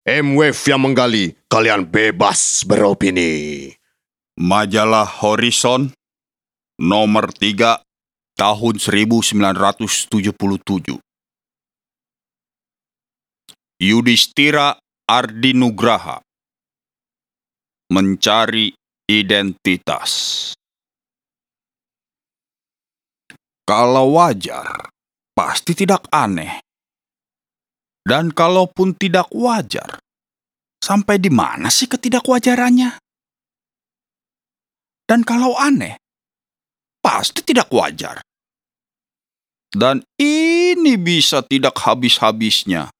M-Wave yang menggali, kalian bebas beropini. Majalah Horizon nomor 3 tahun 1977. Yudhistira Ardinugraha mencari identitas. Kalau wajar, pasti tidak aneh. Dan kalaupun tidak wajar, sampai di mana sih ketidakwajarannya? Dan kalau aneh, pasti tidak wajar. Dan ini bisa tidak habis-habisnya,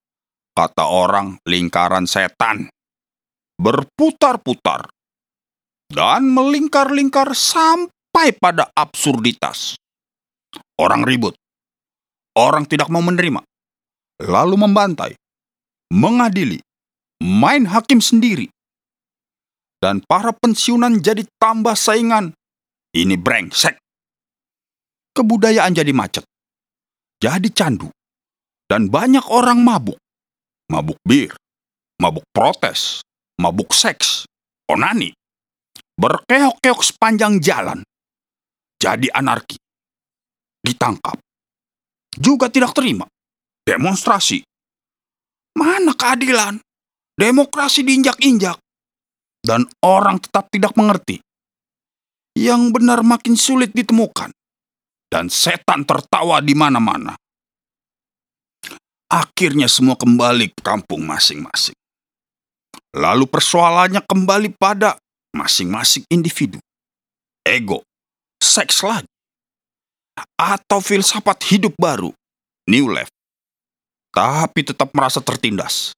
kata orang lingkaran setan. Berputar-putar dan melingkar-lingkar sampai pada absurditas. Orang ribut, orang tidak mau menerima, lalu membantai, mengadili, main hakim sendiri. Dan para pensiunan jadi tambah saingan. Ini brengsek. Kebudayaan jadi macet. Jadi candu. Dan banyak orang mabuk. Mabuk bir, mabuk protes, mabuk seks, onani. Berkeok-keok sepanjang jalan. Jadi anarki. Ditangkap. Juga tidak terima demonstrasi. Mana keadilan? Demokrasi diinjak-injak. Dan orang tetap tidak mengerti. Yang benar makin sulit ditemukan. Dan setan tertawa di mana-mana. Akhirnya semua kembali ke kampung masing-masing. Lalu persoalannya kembali pada masing-masing individu. Ego, seks lagi. Atau filsafat hidup baru, new life tapi tetap merasa tertindas.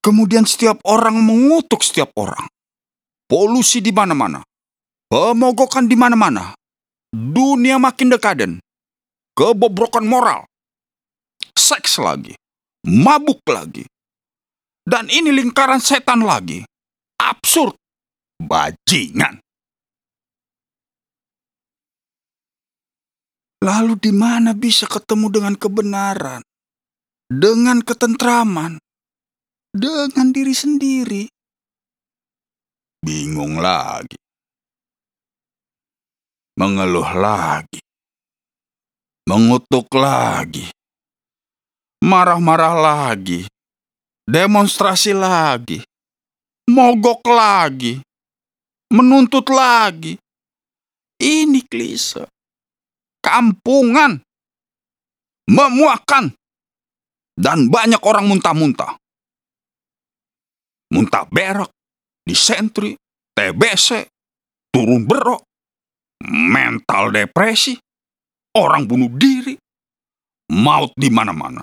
Kemudian setiap orang mengutuk setiap orang. Polusi di mana-mana. Pemogokan di mana-mana. Dunia makin dekaden. Kebobrokan moral. Seks lagi. Mabuk lagi. Dan ini lingkaran setan lagi. Absurd. Bajingan. Lalu di mana bisa ketemu dengan kebenaran? Dengan ketentraman, dengan diri sendiri. Bingung lagi. Mengeluh lagi. Mengutuk lagi. Marah-marah lagi. Demonstrasi lagi. Mogok lagi. Menuntut lagi. Ini klise. Kampungan. Memuakan dan banyak orang muntah-muntah. Muntah berak, disentri, TBC, turun berok, mental depresi, orang bunuh diri, maut di mana-mana.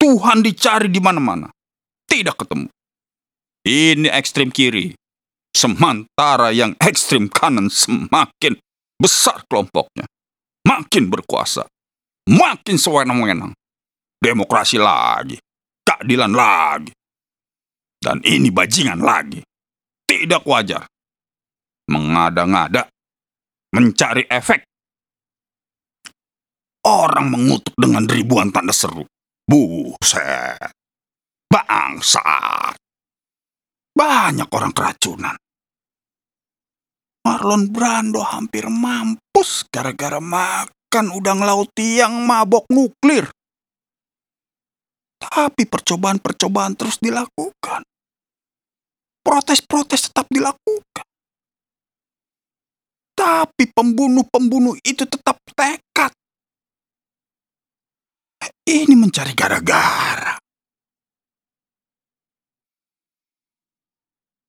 Tuhan dicari di mana-mana, tidak ketemu. Ini ekstrim kiri, sementara yang ekstrim kanan semakin besar kelompoknya, makin berkuasa, makin sewenang-wenang demokrasi lagi, keadilan lagi. Dan ini bajingan lagi. Tidak wajar. Mengada-ngada, mencari efek. Orang mengutuk dengan ribuan tanda seru. Buset. Bangsat. Banyak orang keracunan. Marlon Brando hampir mampus gara-gara makan udang laut yang mabok nuklir. Tapi percobaan-percobaan terus dilakukan. Protes-protes tetap dilakukan. Tapi pembunuh-pembunuh itu tetap tekad. Ini mencari gara-gara.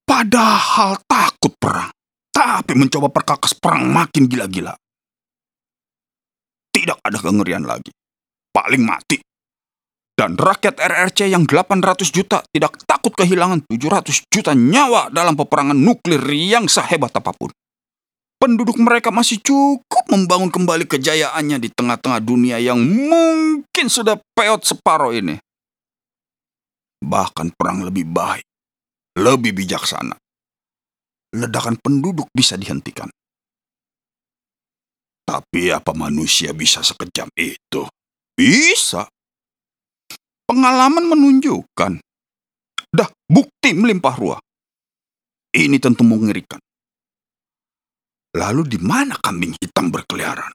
Padahal takut perang. Tapi mencoba perkakas perang makin gila-gila. Tidak ada kengerian lagi. Paling mati dan rakyat RRC yang 800 juta tidak takut kehilangan 700 juta nyawa dalam peperangan nuklir yang sehebat apa pun. Penduduk mereka masih cukup membangun kembali kejayaannya di tengah-tengah dunia yang mungkin sudah peot separuh ini. Bahkan perang lebih baik, lebih bijaksana. Ledakan penduduk bisa dihentikan. Tapi apa manusia bisa sekejam itu? Bisa. Pengalaman menunjukkan Dah bukti melimpah ruah. Ini tentu mengerikan. Lalu di mana kambing hitam berkeliaran?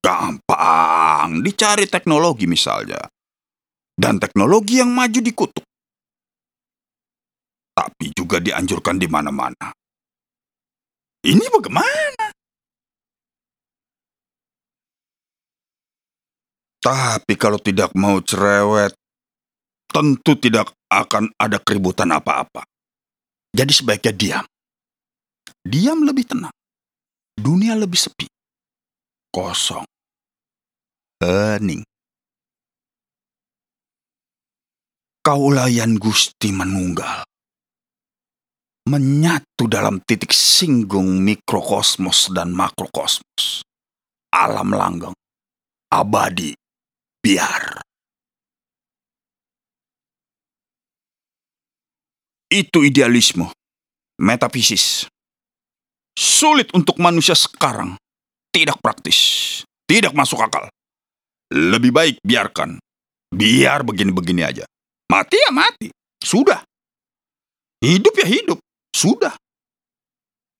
Gampang, dicari teknologi misalnya. Dan teknologi yang maju dikutuk. Tapi juga dianjurkan di mana-mana. Ini bagaimana? Tapi kalau tidak mau cerewet, tentu tidak akan ada keributan apa-apa. Jadi sebaiknya diam. Diam lebih tenang. Dunia lebih sepi. Kosong. Hening. Kaulayan Gusti menunggal. Menyatu dalam titik singgung mikrokosmos dan makrokosmos. Alam langgeng. Abadi. Biar. Itu idealisme. Metafisis. Sulit untuk manusia sekarang. Tidak praktis. Tidak masuk akal. Lebih baik biarkan. Biar begini-begini aja. Mati ya mati. Sudah. Hidup ya hidup. Sudah.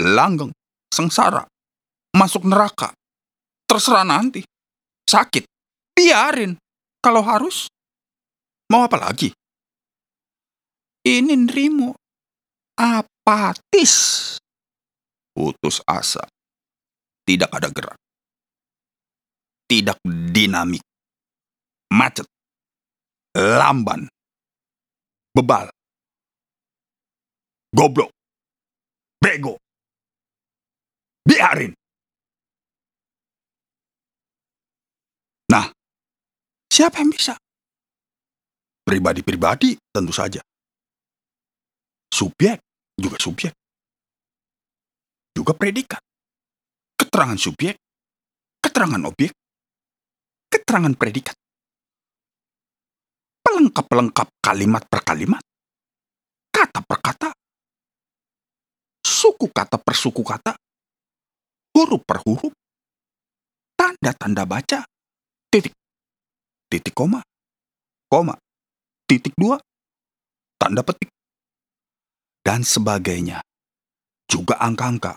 Langgeng. Sengsara. Masuk neraka. Terserah nanti. Sakit. Biarin. Kalau harus. Mau apa lagi? Ini nerimo. Apatis. Putus asa. Tidak ada gerak. Tidak dinamik. Macet. Lamban. Bebal. Goblok. Bego. Biarin. Nah, siapa yang bisa? Pribadi-pribadi tentu saja. Subjek juga subjek. Juga predikat. Keterangan subjek, keterangan objek, keterangan predikat. Pelengkap-pelengkap kalimat per kalimat. Kata per kata. Suku kata per suku kata. Huruf per huruf. Tanda-tanda baca. Titik. Titik koma. Koma. Titik dua. Tanda petik. Dan sebagainya. Juga angka-angka.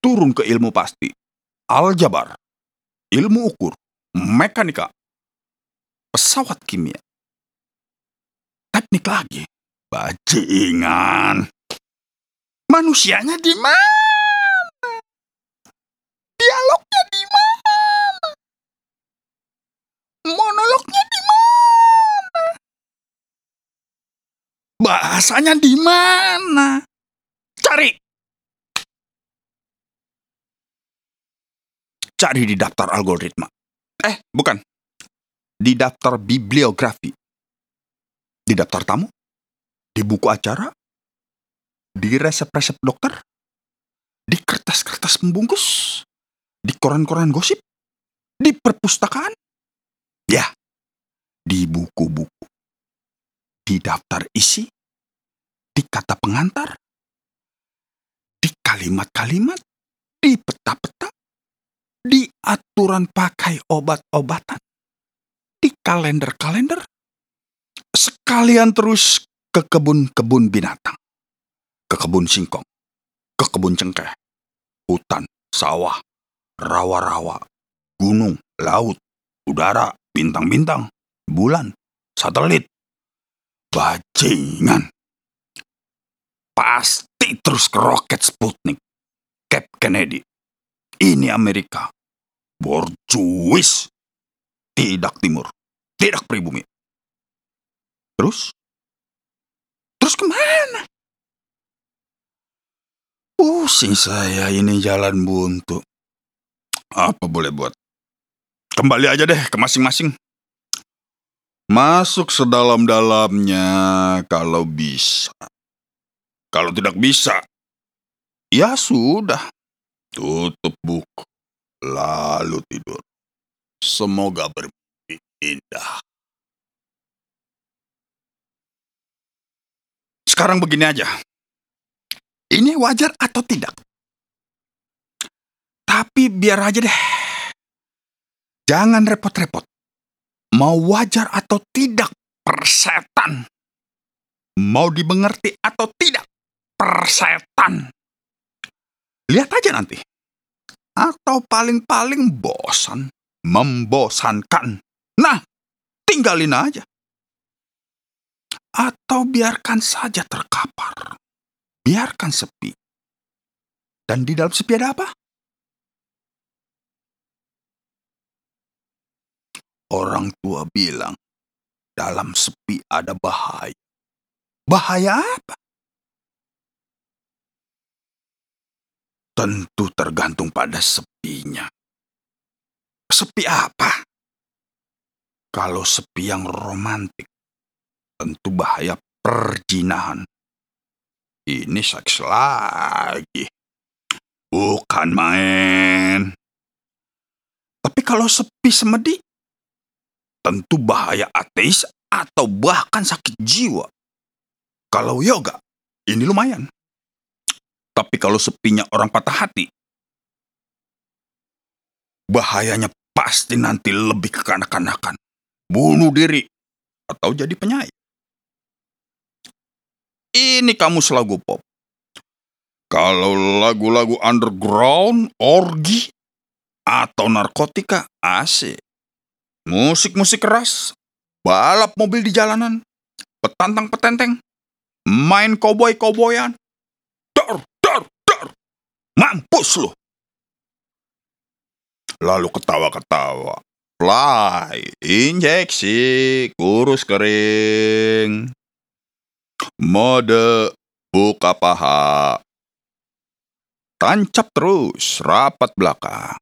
Turun ke ilmu pasti. Aljabar. Ilmu ukur. Mekanika. Pesawat kimia. Teknik lagi. Bajingan. Manusianya di mana? Dialognya di mana? Monolognya di mana? Bahasanya di mana? Cari. Cari di daftar algoritma. Eh, bukan. Di daftar bibliografi. Di daftar tamu. Di buku acara. Di resep-resep dokter. Di kertas-kertas pembungkus. Di koran-koran gosip. Di perpustakaan. Ya, di buku-buku. Di daftar isi. Di kata pengantar. Di kalimat-kalimat. Di peta-peta di aturan pakai obat-obatan, di kalender-kalender, sekalian terus ke kebun-kebun binatang, ke kebun singkong, ke kebun cengkeh, hutan, sawah, rawa-rawa, gunung, laut, udara, bintang-bintang, bulan, satelit, bajingan. Pasti terus ke roket Sputnik, Cap Kennedy, ini Amerika. Borjuis. Tidak timur. Tidak pribumi. Terus? Terus ke mana? Pusing saya ini jalan buntu. Apa boleh buat? Kembali aja deh ke masing-masing. Masuk sedalam-dalamnya kalau bisa. Kalau tidak bisa, ya sudah. Tutup buku, lalu tidur. Semoga bermimpi indah. Sekarang begini aja. Ini wajar atau tidak? Tapi biar aja deh. Jangan repot-repot. Mau wajar atau tidak, persetan. Mau dimengerti atau tidak? Persetan. Lihat aja nanti. Atau paling-paling bosan. Membosankan. Nah, tinggalin aja. Atau biarkan saja terkapar. Biarkan sepi. Dan di dalam sepi ada apa? Orang tua bilang, dalam sepi ada bahaya. Bahaya apa? Tentu tergantung pada sepinya. Sepi apa? Kalau sepi yang romantik, tentu bahaya perjinahan. Ini seks lagi. Bukan main. Tapi kalau sepi semedi, tentu bahaya ateis atau bahkan sakit jiwa. Kalau yoga, ini lumayan. Tapi kalau sepinya orang patah hati, bahayanya pasti nanti lebih kekanak-kanakan. Bunuh diri atau jadi penyair. Ini kamu lagu pop. Kalau lagu-lagu underground, orgi, atau narkotika, asik. Musik-musik keras, balap mobil di jalanan, petantang petenteng, main koboi-koboyan. Dar, dar, dar. Mampus lu. Lalu ketawa-ketawa. Fly, injeksi, kurus kering. Mode, buka paha. Tancap terus, rapat belakang.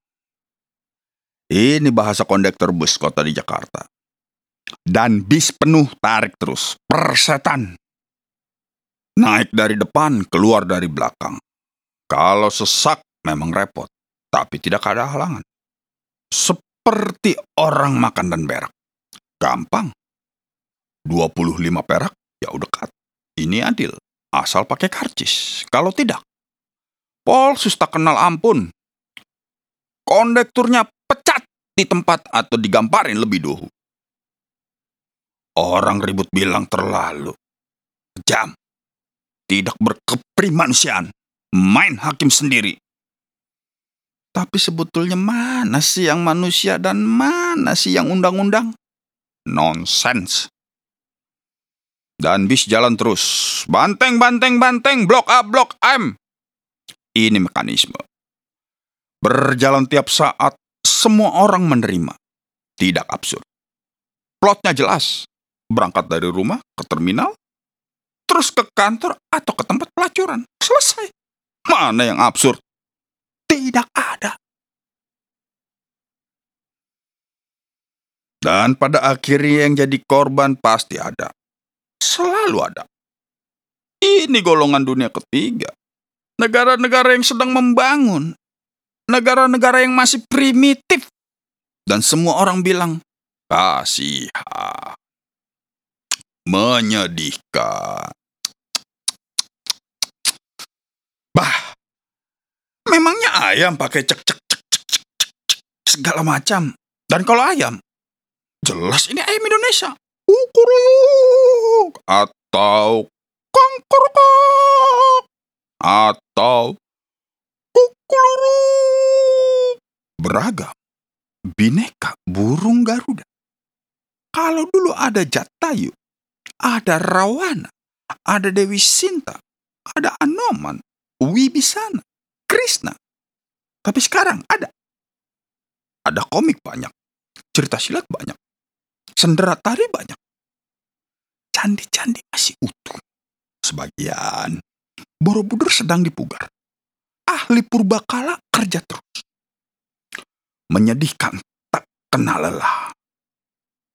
Ini bahasa kondektor bus kota di Jakarta. Dan bis penuh tarik terus, persetan. Naik dari depan, keluar dari belakang. Kalau sesak memang repot, tapi tidak ada halangan. Seperti orang makan dan berak. Gampang. 25 perak, ya udah dekat. Ini adil, asal pakai karcis. Kalau tidak, Polsus tak kenal ampun. Kondekturnya di tempat atau digamparin lebih dulu. Orang ribut bilang terlalu. Jam. Tidak berkeprimanusiaan. Main hakim sendiri. Tapi sebetulnya mana sih yang manusia dan mana sih yang undang-undang? Nonsense. Dan bis jalan terus. Banteng, banteng, banteng, blok A, blok M. Ini mekanisme. Berjalan tiap saat, semua orang menerima. Tidak absurd. Plotnya jelas. Berangkat dari rumah ke terminal, terus ke kantor atau ke tempat pelacuran. Selesai. Mana yang absurd? Tidak ada. Dan pada akhirnya yang jadi korban pasti ada. Selalu ada. Ini golongan dunia ketiga negara-negara yang sedang membangun, negara-negara yang masih primitif, dan semua orang bilang, kasihan, menyedihkan. Bah, memangnya ayam pakai cek cek cek cek cek cek, cek segala macam. Dan kalau ayam, jelas ini ayam Indonesia. Ukuruyuk atau kongkorok atau kukuluru. Beragam, bineka, burung Garuda. Kalau dulu ada Jatayu, ada Rawana, ada Dewi Sinta, ada Anoman, Wibisana, Krishna. Tapi sekarang ada. Ada komik banyak, cerita silat banyak, sendera tari banyak. Candi-candi masih utuh. Sebagian Borobudur sedang dipugar. Ahli purbakala kerja terus. Menyedihkan, tak kenal lelah.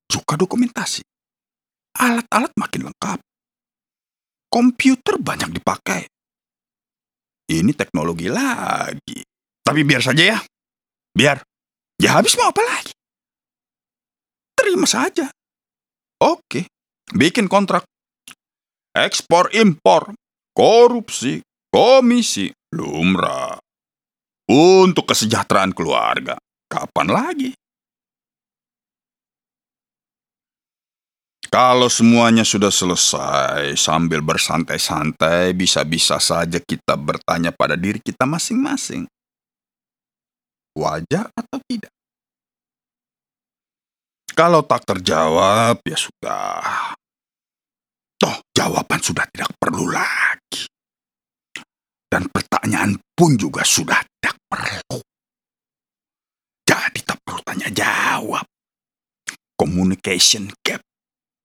Suka dokumentasi. Alat-alat makin lengkap. Komputer banyak dipakai. Ini teknologi lagi. Tapi biar saja ya. Biar. Ya habis mau apa lagi? Terima saja. Oke. Bikin kontrak. Ekspor impor korupsi, komisi, lumrah. Untuk kesejahteraan keluarga, kapan lagi? Kalau semuanya sudah selesai, sambil bersantai-santai, bisa-bisa saja kita bertanya pada diri kita masing-masing. Wajar atau tidak? Kalau tak terjawab, ya sudah. Toh, jawaban sudah tidak perlu lagi. Dan pertanyaan pun juga sudah tidak perlu. Jadi tak perlu tanya jawab. Communication gap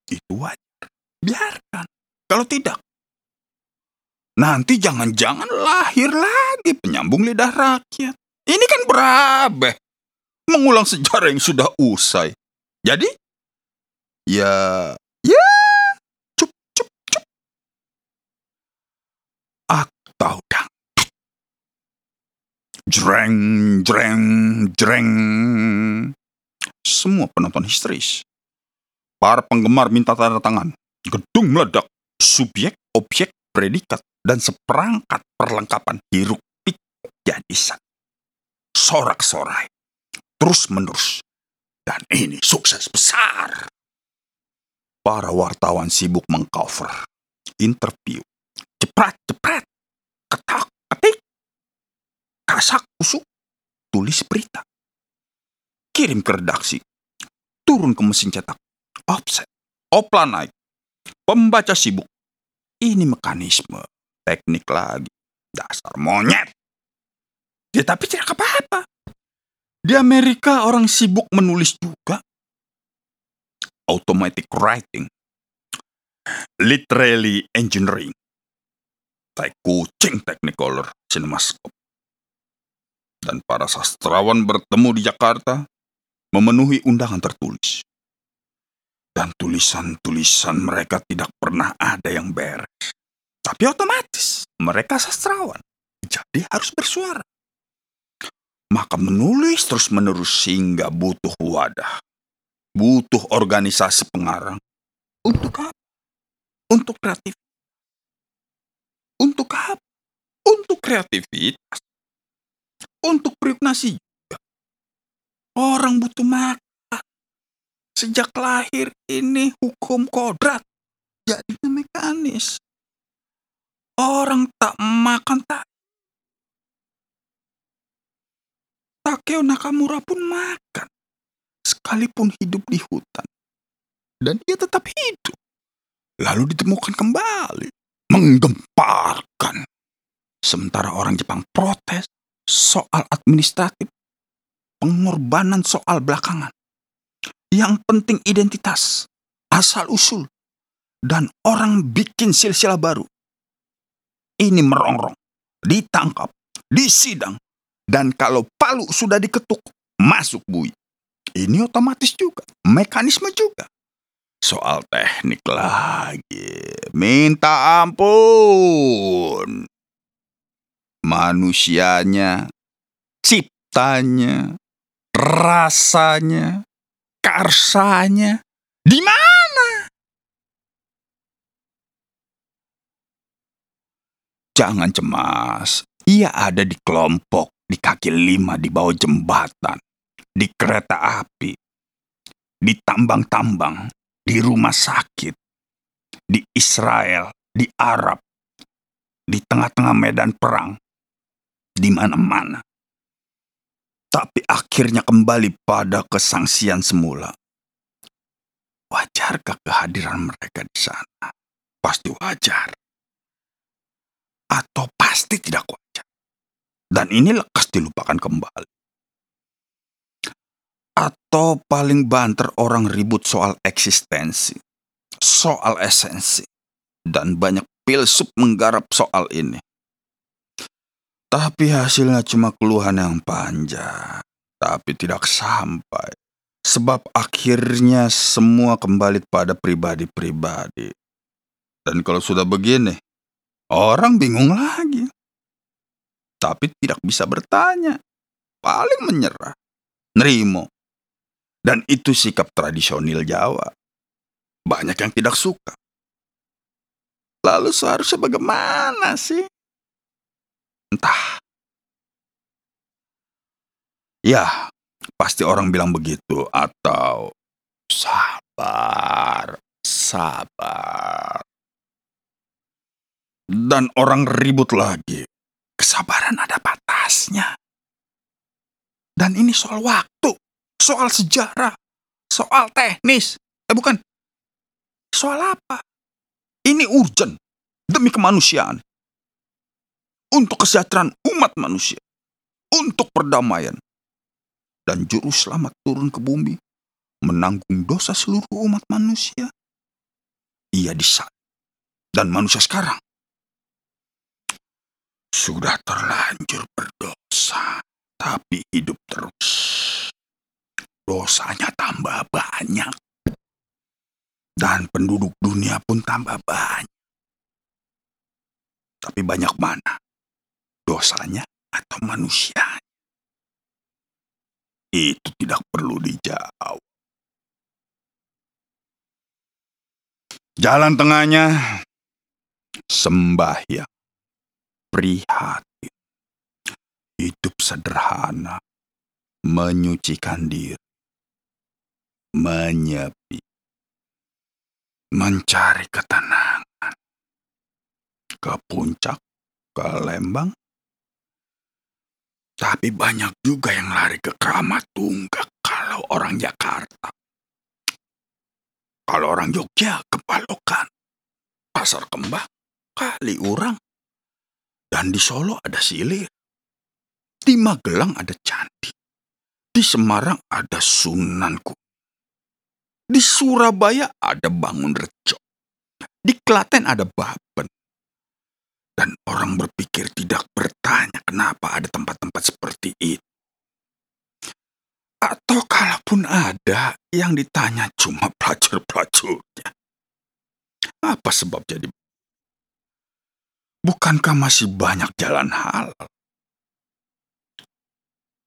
itu wajar. Biarkan. Kalau tidak, nanti jangan-jangan lahir lagi penyambung lidah rakyat. Ini kan berabe. Mengulang sejarah yang sudah usai. Jadi, ya, ya, cup, cup, cup. Atau dangdut. Jreng, jreng, jreng. Semua penonton histeris. Para penggemar minta tanda tangan. Gedung meledak. Subjek, objek, predikat, dan seperangkat perlengkapan hiruk pikuk jadi satu. Sorak-sorai. Terus menerus. Dan ini sukses besar. Para wartawan sibuk mengcover. Interview. Jepret, jepret. Ketak. Kasak, kusuk. Tulis berita. Kirim ke redaksi. Turun ke mesin cetak offset, opla naik, pembaca sibuk. Ini mekanisme, teknik lagi, dasar monyet. Ya tapi tidak apa-apa. Di Amerika orang sibuk menulis juga. Automatic writing. Literally engineering. Tai kucing Technicolor Cinemascope. Dan para sastrawan bertemu di Jakarta memenuhi undangan tertulis dan tulisan-tulisan mereka tidak pernah ada yang beres. Tapi otomatis mereka sastrawan, jadi harus bersuara. Maka menulis terus-menerus sehingga butuh wadah, butuh organisasi pengarang. Untuk apa? Untuk kreatif. Untuk apa? Untuk kreativitas. Untuk periuk nasi. Orang butuh makan Sejak lahir ini hukum kodrat. Jadi mekanis. Orang tak makan tak. Takeo Nakamura pun makan. Sekalipun hidup di hutan. Dan dia tetap hidup. Lalu ditemukan kembali. Menggemparkan. Sementara orang Jepang protes soal administratif. Pengorbanan soal belakangan yang penting identitas, asal-usul, dan orang bikin silsilah baru. Ini merongrong, ditangkap, disidang, dan kalau palu sudah diketuk, masuk bui. Ini otomatis juga, mekanisme juga. Soal teknik lagi, minta ampun. Manusianya, ciptanya, rasanya, karsanya di mana? Jangan cemas, ia ada di kelompok, di kaki lima di bawah jembatan, di kereta api, di tambang-tambang, di rumah sakit, di Israel, di Arab, di tengah-tengah medan perang, di mana-mana tapi akhirnya kembali pada kesangsian semula. Wajarkah kehadiran mereka di sana? Pasti wajar. Atau pasti tidak wajar. Dan ini lekas dilupakan kembali. Atau paling banter orang ribut soal eksistensi, soal esensi, dan banyak filsuf menggarap soal ini. Tapi hasilnya cuma keluhan yang panjang, tapi tidak sampai. Sebab akhirnya semua kembali pada pribadi-pribadi. Dan kalau sudah begini, orang bingung lagi. Tapi tidak bisa bertanya. Paling menyerah. Nerimo. Dan itu sikap tradisional Jawa. Banyak yang tidak suka. Lalu seharusnya bagaimana sih? Ya, pasti orang bilang begitu atau sabar, sabar. Dan orang ribut lagi. Kesabaran ada batasnya. Dan ini soal waktu, soal sejarah, soal teknis. Eh bukan, soal apa? Ini urgent demi kemanusiaan. Untuk kesejahteraan umat manusia. Untuk perdamaian. Dan juru selamat turun ke bumi menanggung dosa seluruh umat manusia. Ia disalib. Dan manusia sekarang sudah terlanjur berdosa, tapi hidup terus. Dosanya tambah banyak. Dan penduduk dunia pun tambah banyak. Tapi banyak mana? Dosanya atau manusia? Itu tidak perlu dijawab. Jalan tengahnya sembahyang, prihatin, hidup sederhana, menyucikan diri, menyepi, mencari ketenangan, ke puncak, ke Lembang. Tapi banyak juga yang lari ke Keramat Tunggak kalau orang Jakarta. Kalau orang Jogja ke Palokan, Pasar Kembang, Kali Urang, dan di Solo ada Silir. Di Magelang ada Candi. Di Semarang ada Sunanku. Di Surabaya ada Bangun Rejo. Di Klaten ada Baben. Dan orang berpikir tidak bertanya kenapa ada tempat-tempat seperti itu. Atau kalaupun ada, yang ditanya cuma pelacur-pelacurnya. Apa sebab jadi? Bukankah masih banyak jalan halal?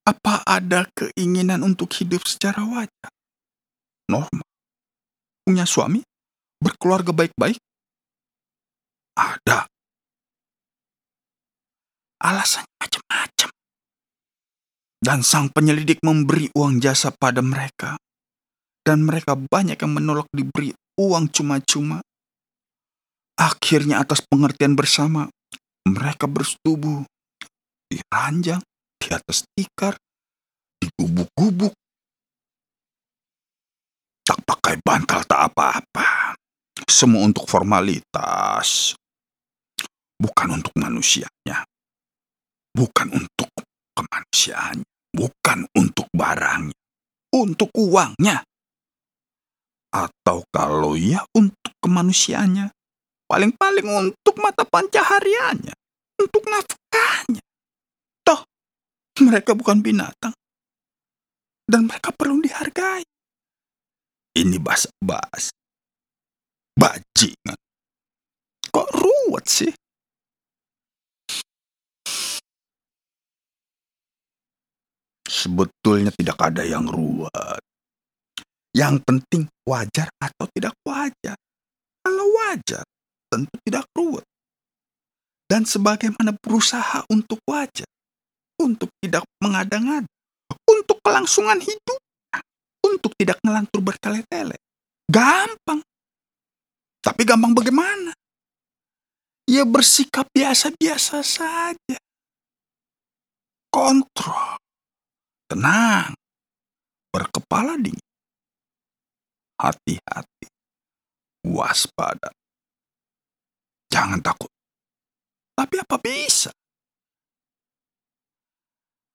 Apa ada keinginan untuk hidup secara wajar? Normal. Punya suami? Berkeluarga baik-baik? Ada. Alasannya macam-macam. Dan sang penyelidik memberi uang jasa pada mereka. Dan mereka banyak yang menolak diberi uang cuma-cuma. Akhirnya atas pengertian bersama, mereka bersetubuh di ranjang, di atas tikar, di gubuk-gubuk. Tak pakai bantal, tak apa-apa. Semua untuk formalitas. Bukan untuk manusianya. Bukan untuk kemanusiaannya. Bukan untuk barangnya. Untuk uangnya. Atau kalau ya untuk kemanusiaannya. Paling-paling untuk mata pancahariannya. Untuk nafkahnya. Toh, mereka bukan binatang. Dan mereka perlu dihargai. Ini bas-bas. Bajingan. Kok ruwet sih? Sebetulnya tidak ada yang ruwet. Yang penting wajar atau tidak wajar. Kalau wajar, tentu tidak ruwet. Dan sebagaimana berusaha untuk wajar, untuk tidak mengada-ngada, untuk kelangsungan hidup, untuk tidak ngelantur bertele-tele. Gampang. Tapi gampang bagaimana? Ya bersikap biasa-biasa saja. Kontrol. Tenang. Berkepala dingin. Hati-hati. Waspada. Jangan takut. Tapi apa bisa?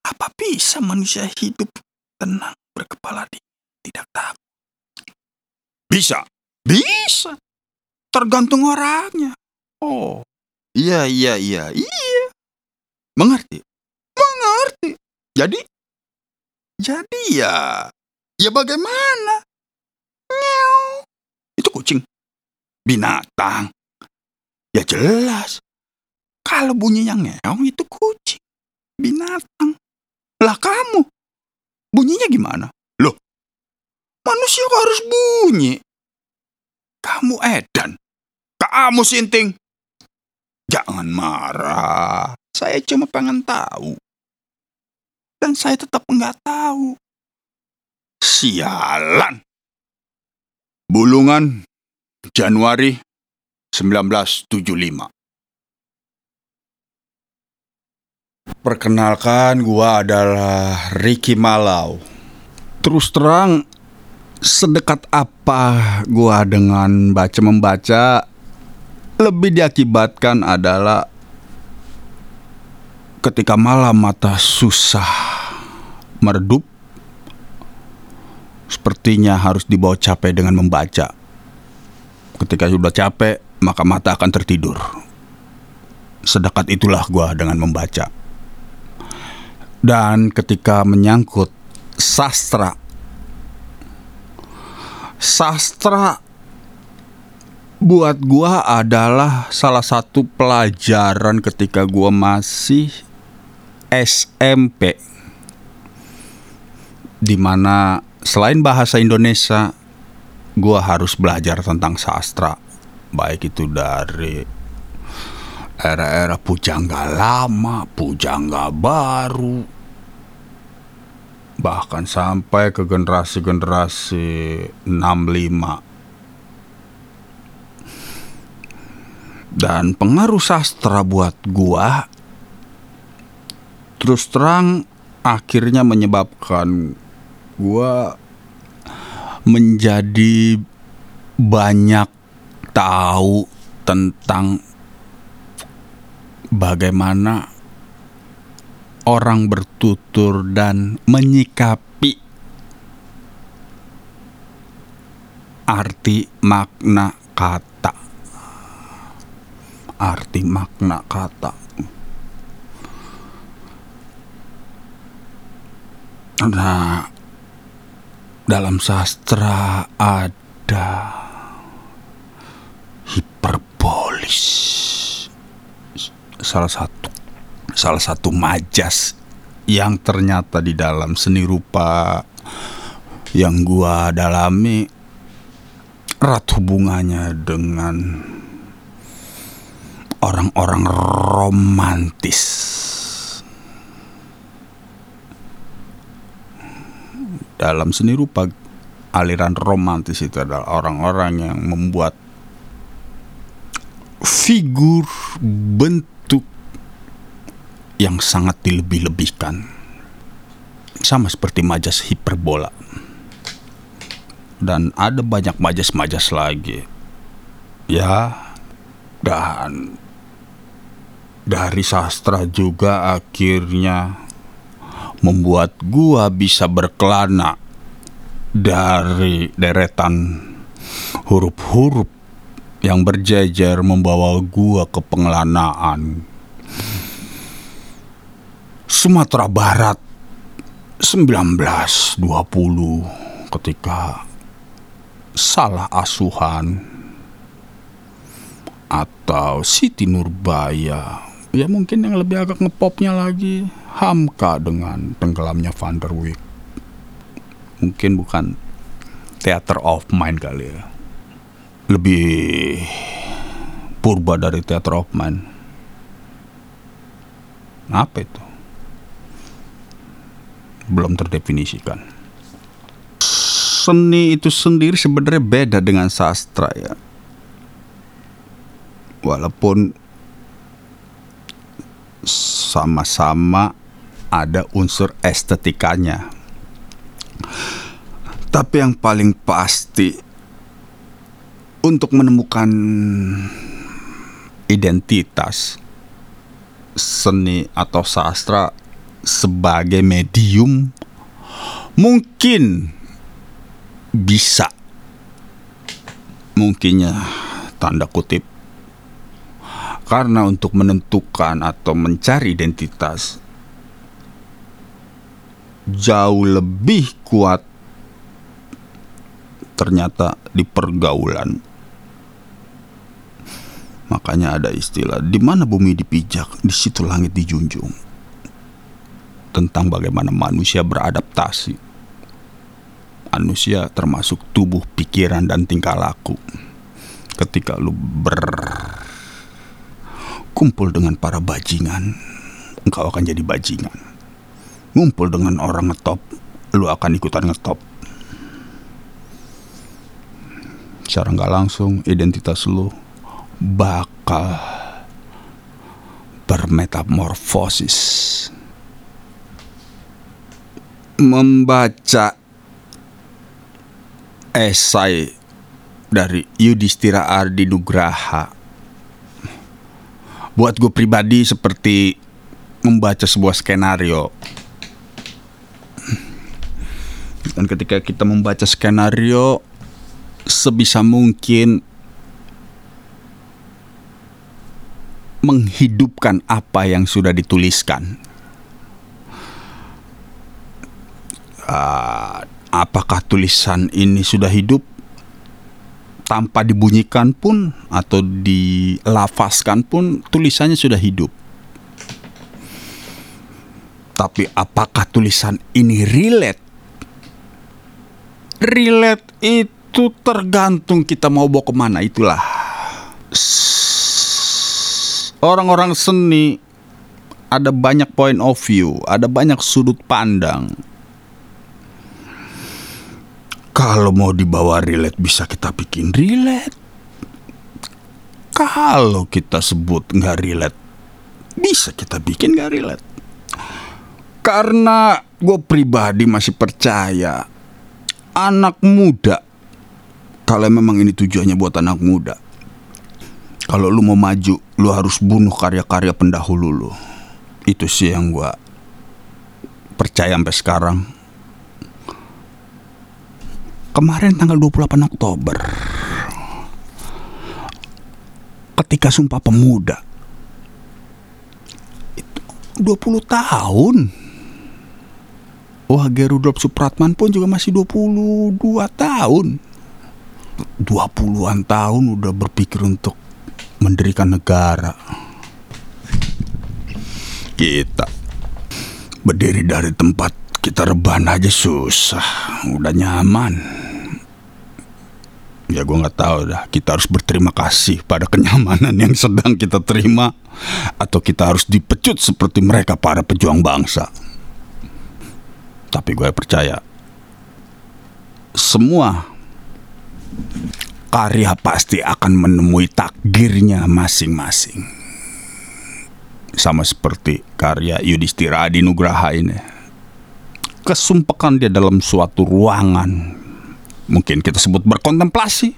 Apa bisa manusia hidup tenang berkepala dingin? Tidak takut. Bisa. Bisa. Tergantung orangnya. Oh. Iya, iya, iya, iya. Mengerti? Mengerti. Jadi? Jadi ya... Ya bagaimana? Nyew. Itu kucing. Binatang. Ya jelas. Kalau bunyinya ngeong itu kucing. Binatang. Lah kamu. Bunyinya gimana? Loh. Manusia kok harus bunyi. Kamu edan. Kamu sinting. Jangan marah. Saya cuma pengen tahu. Dan saya tetap nggak tahu. Sialan. Bulungan Januari 1975. Perkenalkan, gua adalah Ricky Malau. Terus terang, sedekat apa gua dengan baca membaca lebih diakibatkan adalah ketika malam mata susah meredup sepertinya harus dibawa capek dengan membaca. Ketika sudah capek, maka mata akan tertidur. Sedekat itulah gua dengan membaca. Dan ketika menyangkut sastra, sastra buat gua adalah salah satu pelajaran ketika gua masih SMP. Di mana selain bahasa Indonesia, gua harus belajar tentang sastra, baik itu dari era-era pujangga lama, pujangga baru, bahkan sampai ke generasi-generasi 65. Dan pengaruh sastra buat gua terus terang akhirnya menyebabkan gua menjadi banyak tahu tentang bagaimana orang bertutur dan menyikapi arti makna kata. Arti makna kata. Nah, dalam sastra ada hiperbolis. Salah satu salah satu majas yang ternyata di dalam seni rupa yang gua dalami erat hubungannya dengan orang-orang romantis. Dalam seni rupa aliran romantis itu adalah orang-orang yang membuat figur bentuk yang sangat dilebih-lebihkan. Sama seperti majas hiperbola. Dan ada banyak majas-majas lagi. Ya, dan dari sastra juga akhirnya membuat gua bisa berkelana dari deretan huruf-huruf yang berjejer membawa gua ke pengelanaan. Sumatera Barat 1920 ketika salah asuhan atau Siti Nurbaya ya mungkin yang lebih agak ngepopnya lagi Hamka dengan tenggelamnya Van der Wijk mungkin bukan Theater of Mind kali ya. Lebih purba dari Theater of Mind. Apa itu? Belum terdefinisikan. Seni itu sendiri sebenarnya beda dengan sastra ya. Walaupun sama-sama ada unsur estetikanya. Tapi yang paling pasti untuk menemukan identitas seni atau sastra sebagai medium mungkin bisa mungkinnya tanda kutip karena untuk menentukan atau mencari identitas jauh lebih kuat ternyata di pergaulan. Makanya ada istilah di mana bumi dipijak, di situ langit dijunjung. Tentang bagaimana manusia beradaptasi. Manusia termasuk tubuh, pikiran dan tingkah laku. Ketika lu berkumpul dengan para bajingan, engkau akan jadi bajingan. Ngumpul dengan orang ngetop, lu akan ikutan ngetop secara nggak langsung identitas lu bakal bermetamorfosis. Membaca esai dari Yudhistira Ardi Nugraha buat gue pribadi seperti membaca sebuah skenario dan ketika kita membaca skenario sebisa mungkin menghidupkan apa yang sudah dituliskan. Ah, apakah tulisan ini sudah hidup tanpa dibunyikan pun atau dilafaskan pun tulisannya sudah hidup. Tapi apakah tulisan ini relate? Relate itu tergantung kita mau bawa ke mana itulah. Orang-orang seni ada banyak point of view, ada banyak sudut pandang. Kalau mau dibawa relate bisa kita bikin relate. Kalau kita sebut nggak relate, bisa kita bikin nggak relate. Karena gue pribadi masih percaya anak muda. Kalau memang ini tujuannya buat anak muda. Kalau lu mau maju, lu harus bunuh karya-karya pendahulu lu. Itu sih yang gue percaya sampai sekarang kemarin tanggal 28 Oktober ketika Sumpah Pemuda itu 20 tahun Wah Gerudolf Supratman pun juga masih 22 tahun. 20-an tahun udah berpikir untuk mendirikan negara. Kita berdiri dari tempat kita rebahan aja susah Udah nyaman Ya gue nggak tahu dah. Kita harus berterima kasih pada kenyamanan yang sedang kita terima, atau kita harus dipecut seperti mereka para pejuang bangsa. Tapi gue percaya semua karya pasti akan menemui takdirnya masing-masing. Sama seperti karya Yudhistira Adi Nugraha ini. Kesumpakan dia dalam suatu ruangan mungkin kita sebut berkontemplasi.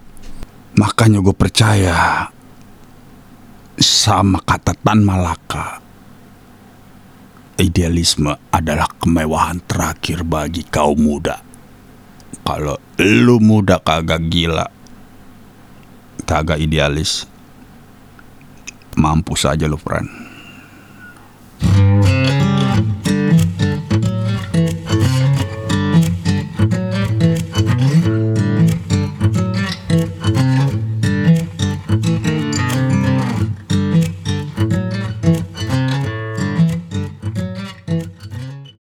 Makanya gue percaya sama kata Tan Malaka. Idealisme adalah kemewahan terakhir bagi kaum muda. Kalau lu muda kagak gila, kagak idealis, mampu saja lu friend.